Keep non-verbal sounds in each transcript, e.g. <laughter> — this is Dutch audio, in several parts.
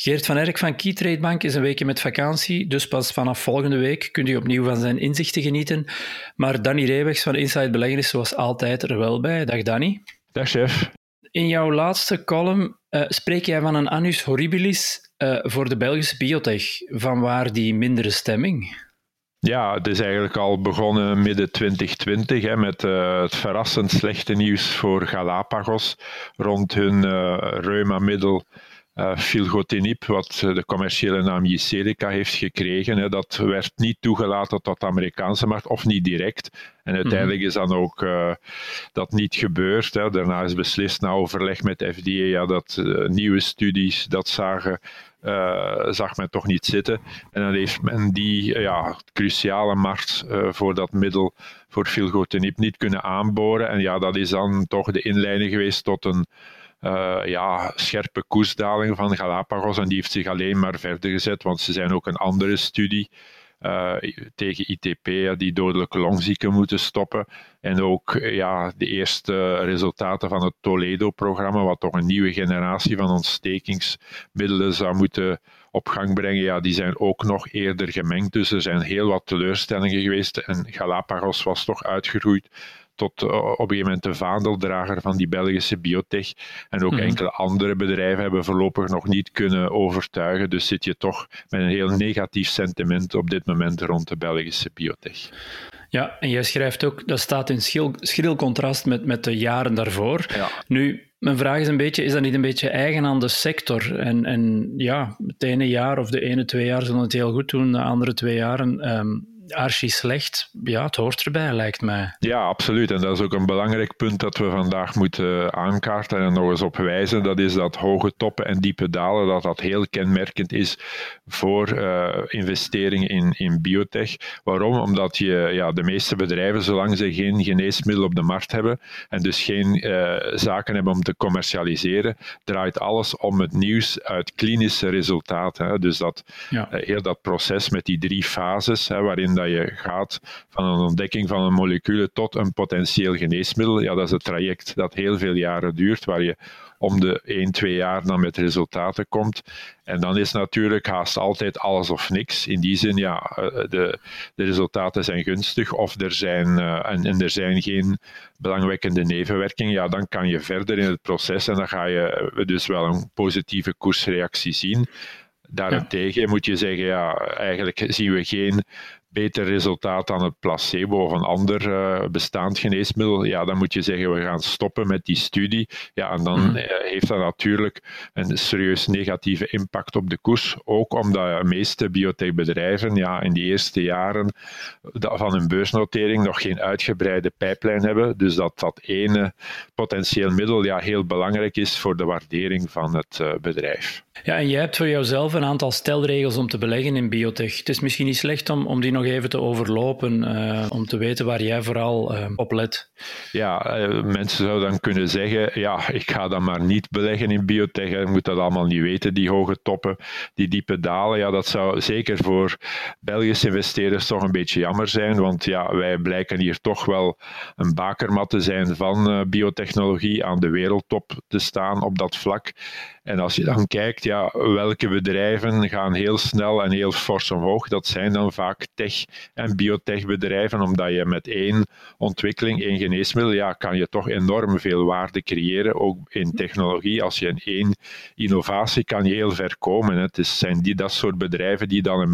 Geert van Erk van Keytrade Bank is een weekje met vakantie, dus pas vanaf volgende week kunt u opnieuw van zijn inzichten genieten. Maar Danny Reewegs van Inside Beleggen is zoals altijd er wel bij. Dag Danny. Dag chef. In jouw laatste column uh, spreek jij van een annus horribilis uh, voor de Belgische biotech. Van waar die mindere stemming? Ja, het is eigenlijk al begonnen midden 2020 hè, met uh, het verrassend slechte nieuws voor Galapagos rond hun reuma-middel uh, filgotinib, wat de commerciële naam Jyserica heeft gekregen. Hè, dat werd niet toegelaten tot de Amerikaanse markt, of niet direct. En uiteindelijk is dan ook uh, dat niet gebeurd. Hè. Daarna is beslist na overleg met de FDA ja, dat uh, nieuwe studies dat zagen. Uh, zag men toch niet zitten. En dan heeft men die ja, cruciale markt voor dat middel, voor filgotinib, niet kunnen aanboren. En ja, dat is dan toch de inleiding geweest tot een uh, ja, scherpe koersdaling van Galapagos. En die heeft zich alleen maar verder gezet, want ze zijn ook een andere studie uh, tegen ITP, die dodelijke longzieken moeten stoppen. En ook ja, de eerste resultaten van het Toledo-programma, wat toch een nieuwe generatie van ontstekingsmiddelen zou moeten op gang brengen, ja, die zijn ook nog eerder gemengd. Dus er zijn heel wat teleurstellingen geweest. En Galapagos was toch uitgegroeid tot uh, op een gegeven moment de vaandeldrager van die Belgische biotech. En ook mhm. enkele andere bedrijven hebben voorlopig nog niet kunnen overtuigen. Dus zit je toch met een heel negatief sentiment op dit moment rond de Belgische biotech. Ja, en jij schrijft ook, dat staat in schril, schril contrast met, met de jaren daarvoor. Ja. Nu, mijn vraag is een beetje, is dat niet een beetje eigen aan de sector? En, en ja, het ene jaar of de ene twee jaar zullen het heel goed doen, de andere twee jaren um, archi slecht, ja, het hoort erbij, lijkt mij. Ja, absoluut. En dat is ook een belangrijk punt dat we vandaag moeten aankaarten en nog eens op wijzen. Dat is dat hoge toppen en diepe dalen, dat dat heel kenmerkend is voor uh, investeringen in, in biotech. Waarom? Omdat je, ja, de meeste bedrijven, zolang ze geen geneesmiddel op de markt hebben en dus geen uh, zaken hebben om te commercialiseren, draait alles om het nieuws uit klinische resultaten. Hè. Dus dat, ja. uh, heel dat proces met die drie fases, hè, waarin dat je gaat van een ontdekking van een molecuul tot een potentieel geneesmiddel, ja, dat is een traject dat heel veel jaren duurt, waar je om de 1, 2 jaar dan met resultaten komt. En dan is natuurlijk haast altijd alles of niks. In die zin, ja, eh, de, de resultaten zijn gunstig of er zijn, uh, en, en, er zijn geen belangwekkende nevenwerkingen. Ja, dan kan je verder in het proces en dan ga je eh, dus wel een positieve koersreactie zien. Daarentegen ja. moet je zeggen, ja, eigenlijk zien we geen beter resultaat dan het placebo of een ander uh, bestaand geneesmiddel, ja, dan moet je zeggen we gaan stoppen met die studie. Ja, en dan mm. heeft dat natuurlijk een serieus negatieve impact op de koers. Ook omdat de meeste biotechbedrijven ja, in die eerste jaren van hun beursnotering nog geen uitgebreide pijplijn hebben. Dus dat dat ene potentieel middel ja, heel belangrijk is voor de waardering van het uh, bedrijf. Ja, en jij hebt voor jouzelf een aantal stelregels om te beleggen in biotech. Het is misschien niet slecht om, om die nog even te overlopen, uh, om te weten waar jij vooral uh, op let. Ja, uh, mensen zouden dan kunnen zeggen, ja, ik ga dan maar niet beleggen in biotech. Je moet dat allemaal niet weten, die hoge toppen, die diepe dalen. Ja, dat zou zeker voor Belgische investeerders toch een beetje jammer zijn, want ja, wij blijken hier toch wel een bakermat te zijn van biotechnologie, aan de wereldtop te staan op dat vlak. En als je dan kijkt, ja, welke bedrijven gaan heel snel en heel fors omhoog, dat zijn dan vaak tech- en biotechbedrijven, omdat je met één ontwikkeling, één geneesmiddel, ja, kan je toch enorm veel waarde creëren, ook in technologie. Als je in één innovatie kan je heel ver komen. Het zijn die, dat soort bedrijven die dan een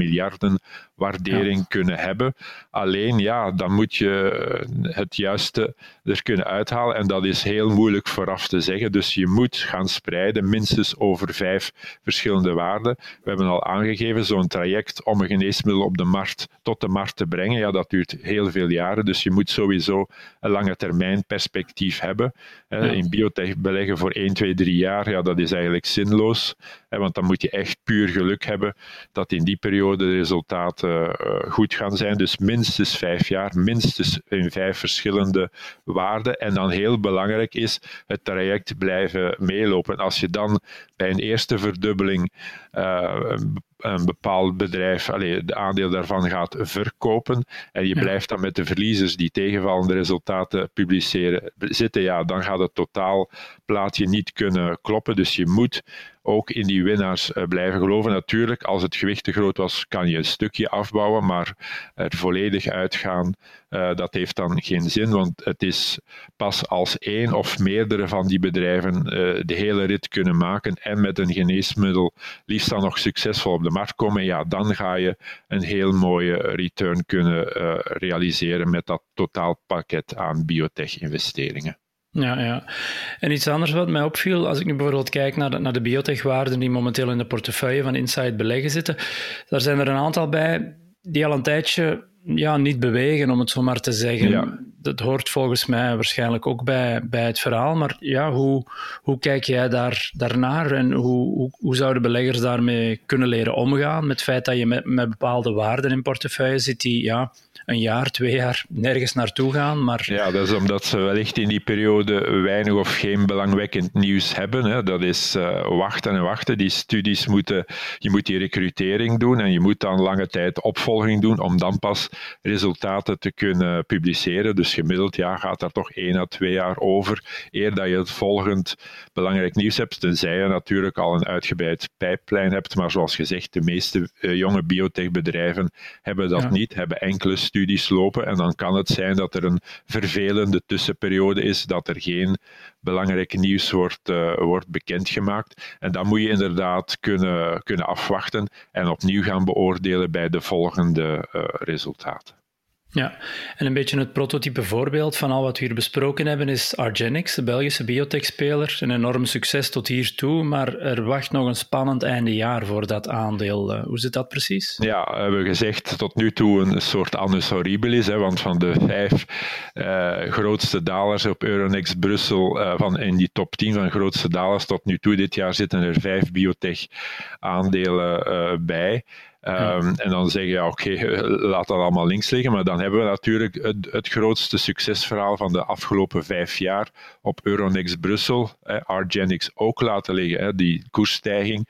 miljardenwaardering kunnen hebben. Alleen, ja, dan moet je het juiste er kunnen uithalen en dat is heel moeilijk vooraf te zeggen. Dus je moet gaan spreiden, minstens over vijf verschillende waarden. We hebben al aangegeven, zo'n traject om een geneesmiddel op de markt tot de markt te brengen, ja, dat duurt heel veel jaren. Dus je moet sowieso een lange termijn perspectief hebben. In biotech beleggen voor 1, 2, 3 jaar, ja, dat is eigenlijk zinloos. Want dan moet je echt puur geluk hebben dat in die periode de resultaten uh, goed gaan zijn. Dus minstens vijf jaar, minstens in vijf verschillende waarden. En dan heel belangrijk is het traject blijven meelopen. Als je dan bij een eerste verdubbeling uh, een bepaald bedrijf, allez, de aandeel daarvan gaat verkopen en je blijft dan met de verliezers die tegenvallende resultaten publiceren zitten, ja, dan gaat het totaalplaatje niet kunnen kloppen. Dus je moet ook in die winnaars eh, blijven geloven. Natuurlijk, als het gewicht te groot was, kan je een stukje afbouwen, maar er volledig uitgaan, uh, dat heeft dan geen zin, want het is pas als één of meerdere van die bedrijven uh, de hele rit kunnen maken en met een geneesmiddel liefst dan nog succesvol op de markt komen, ja, dan ga je een heel mooie return kunnen realiseren met dat totaalpakket aan biotech-investeringen. Ja, ja. En iets anders wat mij opviel, als ik nu bijvoorbeeld kijk naar de, naar de biotech-waarden die momenteel in de portefeuille van Inside beleggen zitten, daar zijn er een aantal bij die al een tijdje ja, niet bewegen, om het zo maar te zeggen. Dat hoort volgens mij waarschijnlijk ook bij, bij het verhaal. Maar ja, hoe, hoe kijk jij daar, daarnaar en hoe, hoe, hoe zouden beleggers daarmee kunnen leren omgaan? Met het feit dat je met, met bepaalde waarden in portefeuille zit die ja, een jaar, twee jaar nergens naartoe gaan. Maar... Ja, dat is omdat ze wellicht in die periode weinig of geen belangwekkend nieuws hebben. Hè. Dat is uh, wachten en wachten. Die studies moeten, je moet die recrutering doen en je moet dan lange tijd opvolging doen om dan pas resultaten te kunnen publiceren. Dus gemiddeld ja, gaat daar toch één à twee jaar over eer dat je het volgend belangrijk nieuws hebt. Tenzij je natuurlijk al een uitgebreid pijplijn hebt. Maar zoals gezegd, de meeste uh, jonge biotechbedrijven hebben dat niet, hebben enkele studies lopen. En dan kan het zijn dat er een vervelende tussenperiode is, dat er geen belangrijk nieuws wordt, uh, wordt bekendgemaakt. En dan moet je inderdaad kunnen, kunnen afwachten en opnieuw gaan beoordelen bij de volgende uh, resultaten. Ja, en een beetje het prototype voorbeeld van al wat we hier besproken hebben is Argenix, de Belgische biotechspeler. Een enorm succes tot hier toe, maar er wacht nog een spannend einde jaar voor dat aandeel. Eh, hoe zit dat precies? Ja, we hebben gezegd tot nu toe een soort annus horribilis, hè, want van de vijf uh, grootste dalers op Euronext Brussel, uh, van in die top 10 van grootste dalers tot nu toe dit jaar zitten er vijf biotech aandelen bij. Um, en dan zeg je, oké, <laughs> laat dat allemaal links liggen. Maar dan hebben we natuurlijk het, het, grootste succesverhaal van de afgelopen vijf jaar op Euronext Brussel, eh, Argenix, ook laten liggen. Hè, die koersstijging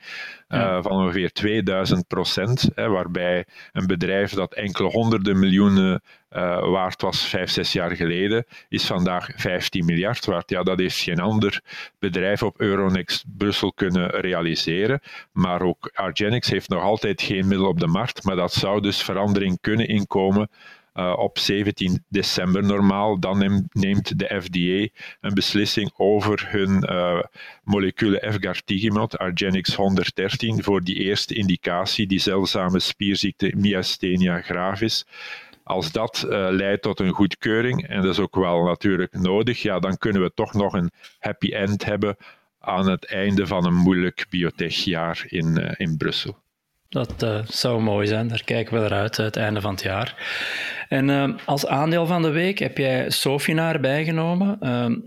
uh, van ongeveer 2000 procent, waarbij een bedrijf dat enkele honderden miljoenen uh, waard was vijf, zes jaar geleden, is vandaag 15 miljard waard. Ja, dat heeft geen ander bedrijf op Euronext Brussel kunnen realiseren. Maar ook Argenix heeft nog altijd geen middel op de markt, maar dat zou dus verandering kunnen inkomen uh, op 17 december normaal. Dan neemt de FDA een beslissing over hun uh, molecule Efgartigimod, Argenix 113, voor die eerste indicatie, die zeldzame spierziekte myasthenia gravis. Als dat uh, leidt tot een goedkeuring, en dat is ook wel natuurlijk nodig, ja, dan kunnen we toch nog een happy end hebben aan het einde van een moeilijk biotechjaar in, uh, in Brussel. Dat uh, zou mooi zijn, daar kijken we naar uit, het einde van het jaar. En als aandeel van de week heb jij Sofinaar bijgenomen.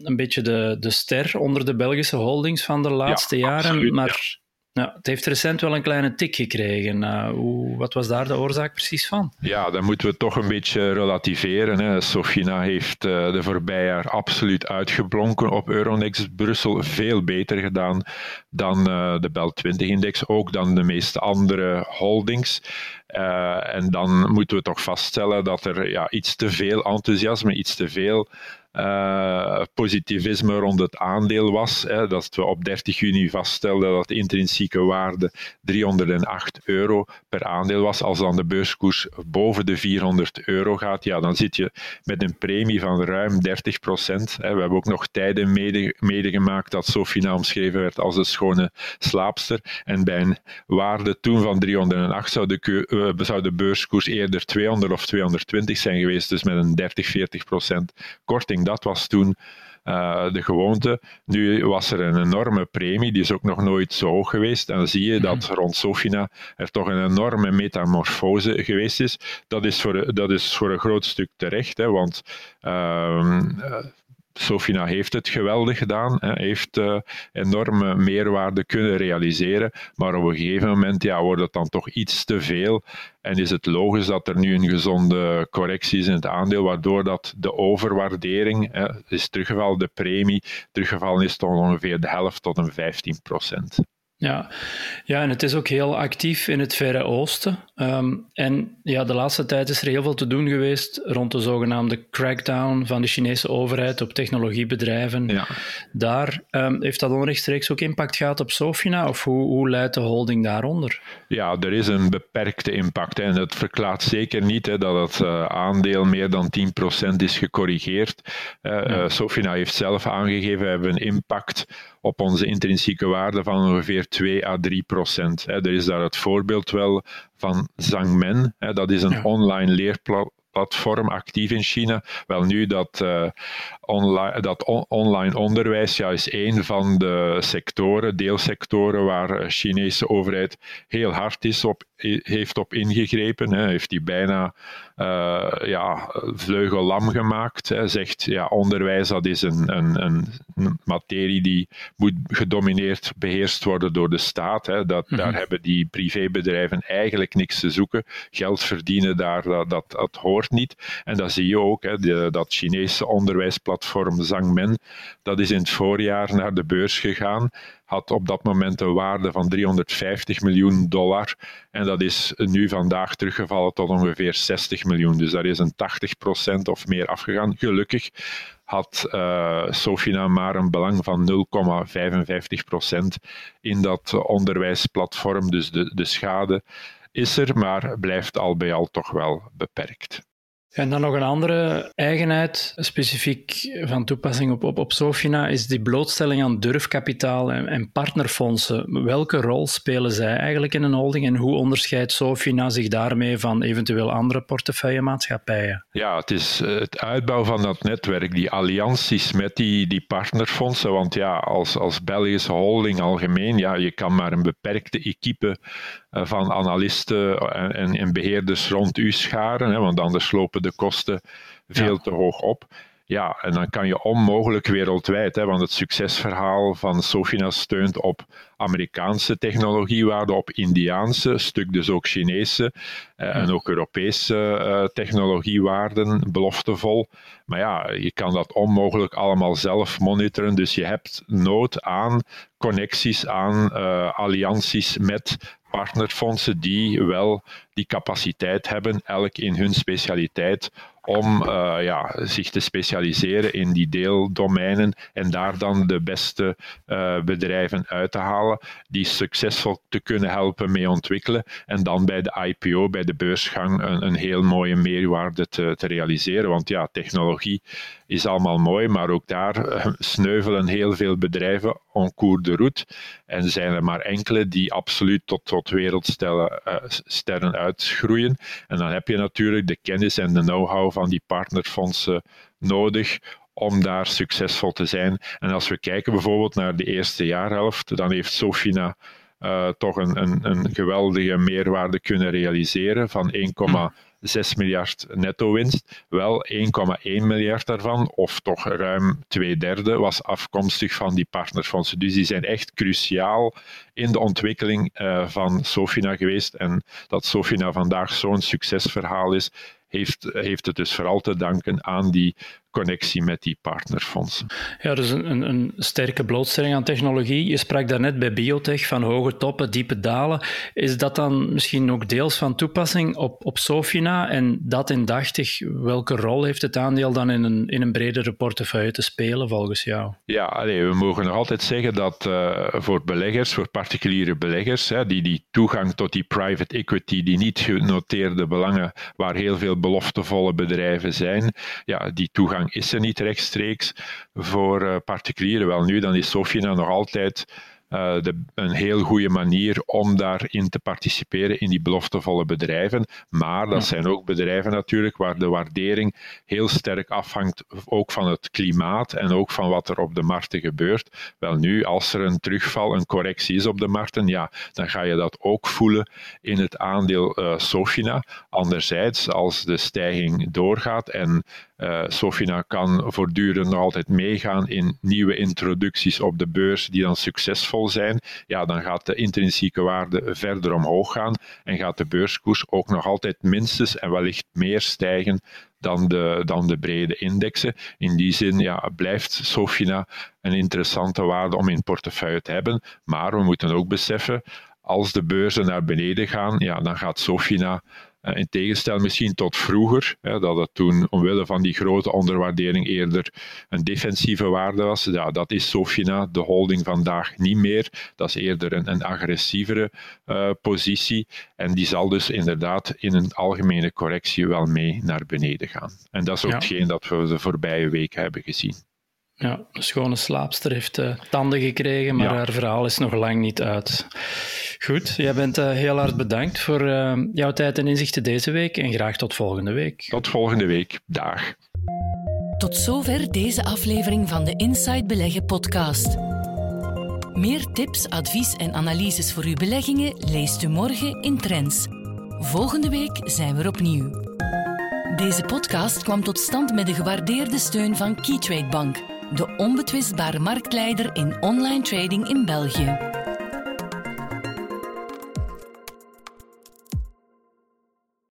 een beetje de, de ster onder de Belgische holdings van de laatste ja, jaren. Absoluut, maar ja, het heeft recent wel een kleine tik gekregen. Hoe, wat was daar de oorzaak precies van? Ja, dan moeten we toch een beetje relativeren. Hè. Sofina heeft uh, de voorbije jaar absoluut uitgeblonken op Euronext Brussel. Veel beter gedaan dan uh, de Bel 20-index, ook dan de meeste andere holdings. en dan moeten we toch vaststellen dat er ja, iets te veel enthousiasme, iets te veel uh, positivisme rond het aandeel was. Hè, dat we op 30 juni vaststelden dat de intrinsieke waarde 308 euro per aandeel was. Als dan de beurskoers boven de 400 euro gaat, ja, dan zit je met een premie van ruim 30 procent. We hebben ook nog tijden medegemaakt dat Sofina omschreven werd als de schone slaapster. En bij een waarde toen van 308 zou de, uh, zou de beurskoers eerder 200 of 220 zijn geweest, dus met een 30, 40 procent korting dat was toen uh, de gewoonte. Nu was er een enorme premie, die is ook nog nooit zo hoog geweest. En dan zie je dat mhm. rond Sofina er toch een enorme metamorfose geweest is. Dat is voor, dat is voor een groot stuk terecht, hè, want uh, Sofina heeft het geweldig gedaan, hè, heeft uh, enorme meerwaarde kunnen realiseren, maar op een gegeven moment ja, wordt het dan toch iets te veel. En is het logisch dat er nu een gezonde correctie is in het aandeel, waardoor dat de overwaardering hè, is teruggevallen, de premie teruggevallen is tot ongeveer de helft tot een 15 procent. Ja. ja, en het is ook heel actief in het Verre Oosten. Ehm, en ja, de laatste tijd is er heel veel te doen geweest rond de zogenaamde crackdown van de Chinese overheid op technologiebedrijven. Ja. Daar um, heeft dat onrechtstreeks ook impact gehad op Sofina, of hoe, hoe leidt de holding daaronder? Ja, er is een beperkte impact. Hè. En dat verklaart zeker niet hè, dat het uh, aandeel meer dan 10% is gecorrigeerd. Uh, ja. uh, Sofina heeft zelf aangegeven, we hebben een impact op onze intrinsieke waarde van ongeveer 2 à 3 procent. Er is daar het voorbeeld wel van Zangmen. Dat is een online leerplatform actief in China. Wel nu, dat, uh, online, dat online onderwijs ja, is een van de sectoren, deelsectoren, waar de Chinese overheid heel hard is op, heeft op ingegrepen. Hè. Heeft die bijna uh, ja, vleugellam gemaakt. Hè. Zegt, ja, onderwijs dat is een, een, een materie die moet gedomineerd, beheerst worden door de staat. Hè. Dat, Daar mhm. hebben die privébedrijven eigenlijk niks te zoeken. Geld verdienen daar, dat, dat, dat hoort niet. En dat zie je ook, hè, de, dat Chinese onderwijsplatform Zangmen, dat is in het voorjaar naar de beurs gegaan had op dat moment een waarde van 350 miljoen dollar. En dat is nu vandaag teruggevallen tot ongeveer 60 miljoen. Dus daar is een 80% of meer afgegaan. Gelukkig had uh, Sofina maar een belang van 0,55% in dat onderwijsplatform. Dus de, de schade is er, maar blijft al bij al toch wel beperkt. En dan nog een andere eigenheid, specifiek van toepassing op, op, Sofina, is die blootstelling aan durfkapitaal en, en, partnerfondsen. Welke rol spelen zij eigenlijk in een holding en hoe onderscheidt Sofina zich daarmee van eventueel andere portefeuillemaatschappijen? Ja, het is eh, het uitbouwen van dat netwerk, die allianties met die, die partnerfondsen. Want ja, als, als Belgische holding algemeen, ja, je kan maar een beperkte equipe eh, van analisten en, en, beheerders rond u scharen, hè, want anders lopen de kosten veel te hoog op. Ja, en dan kan je onmogelijk wereldwijd, hè, want het succesverhaal van Sofina steunt op Amerikaanse technologiewaarde, op Indiaanse, stuk dus ook Chinese eh, en ook Europese uh, technologiewaarden, beloftevol. Maar ja, je kan dat onmogelijk allemaal zelf monitoren, dus je hebt nood aan connecties, aan uh, allianties met partnerfondsen die wel die capaciteit hebben, elk in hun specialiteit, om uh, ja, zich te specialiseren in die deeldomeinen en daar dan de beste uh, bedrijven uit te halen, die succesvol te kunnen helpen mee ontwikkelen en dan bij de IPO, bij de beursgang, een, een heel mooie meerwaarde te, te realiseren. Want ja, technologie is allemaal mooi, maar ook daar uh, sneuvelen heel veel bedrijven en cours de route en zijn er maar enkele die absoluut tot, tot wereldsterren uitgroeien. En dan heb je natuurlijk de kennis en de know-how van die partnerfondsen nodig om daar succesvol te zijn. En als we kijken bijvoorbeeld naar de eerste jaarhelft, dan heeft Sofina uh, toch een, een, een, geweldige meerwaarde kunnen realiseren van 1,6 miljard netto winst. Wel 1,1 miljard daarvan, of toch ruim twee derde, was afkomstig van die partnerfondsen. Dus die zijn echt cruciaal in de ontwikkeling uh, van Sofina geweest. En dat Sofina vandaag zo'n succesverhaal is, heeft, heeft het dus vooral te danken aan die connectie met die partnerfondsen. Ja, dus een, een, een, sterke blootstelling aan technologie. Je sprak daarnet bij biotech van hoge toppen, diepe dalen. Is dat dan misschien ook deels van toepassing op, op Sofina? En dat indachtig, welke rol heeft het aandeel dan in een, in een bredere portefeuille te spelen volgens jou? Ja, allee, we mogen nog altijd zeggen dat uh, voor beleggers, voor particuliere beleggers, hè, die die toegang tot die private equity, die niet genoteerde belangen, waar heel veel beloftevolle bedrijven zijn, ja, die toegang is er niet rechtstreeks voor uh, particulieren. Wel nu, dan is Sofina nog altijd uh, de, een heel goede manier om daarin te participeren in die beloftevolle bedrijven. Maar dat zijn ook bedrijven natuurlijk waar de waardering heel sterk afhangt ook van het klimaat en ook van wat er op de markten gebeurt. Wel nu, als er een terugval, een correctie is op de markten, ja, dan ga je dat ook voelen in het aandeel uh, Sofina. Anderzijds, als de stijging doorgaat en Uh, Sofina kan voortdurend nog altijd meegaan in nieuwe introducties op de beurs die dan succesvol zijn. Ja, dan gaat de intrinsieke waarde verder omhoog gaan en gaat de beurskoers ook nog altijd minstens en wellicht meer stijgen dan de, dan de brede indexen. In die zin ja, blijft Sofina een interessante waarde om in portefeuille te hebben. Maar we moeten ook beseffen, als de beurzen naar beneden gaan, ja, dan gaat Sofina eh, in tegenstelling misschien tot vroeger, hè, dat het toen omwille van die grote onderwaardering eerder een defensieve waarde was. Ja, dat is Sofina, de holding vandaag niet meer. Dat is eerder een, een agressievere uh, positie. En die zal dus inderdaad in een algemene correctie wel mee naar beneden gaan. En dat is ook ja. hetgeen dat we de voorbije weken hebben gezien. Ja, een schone slaapster heeft uh, tanden gekregen, maar haar verhaal is nog lang niet uit. Goed, jij bent uh, heel hard bedankt voor uh, jouw tijd en inzichten deze week en graag tot volgende week. Tot volgende week. Dag. Tot zover deze aflevering van de Inside Beleggen podcast. Meer tips, advies en analyses voor uw beleggingen leest u morgen in Trends. Volgende week zijn we er opnieuw. Deze podcast kwam tot stand met de gewaardeerde steun van Keytrade Bank de onbetwistbare marktleider in online trading in België.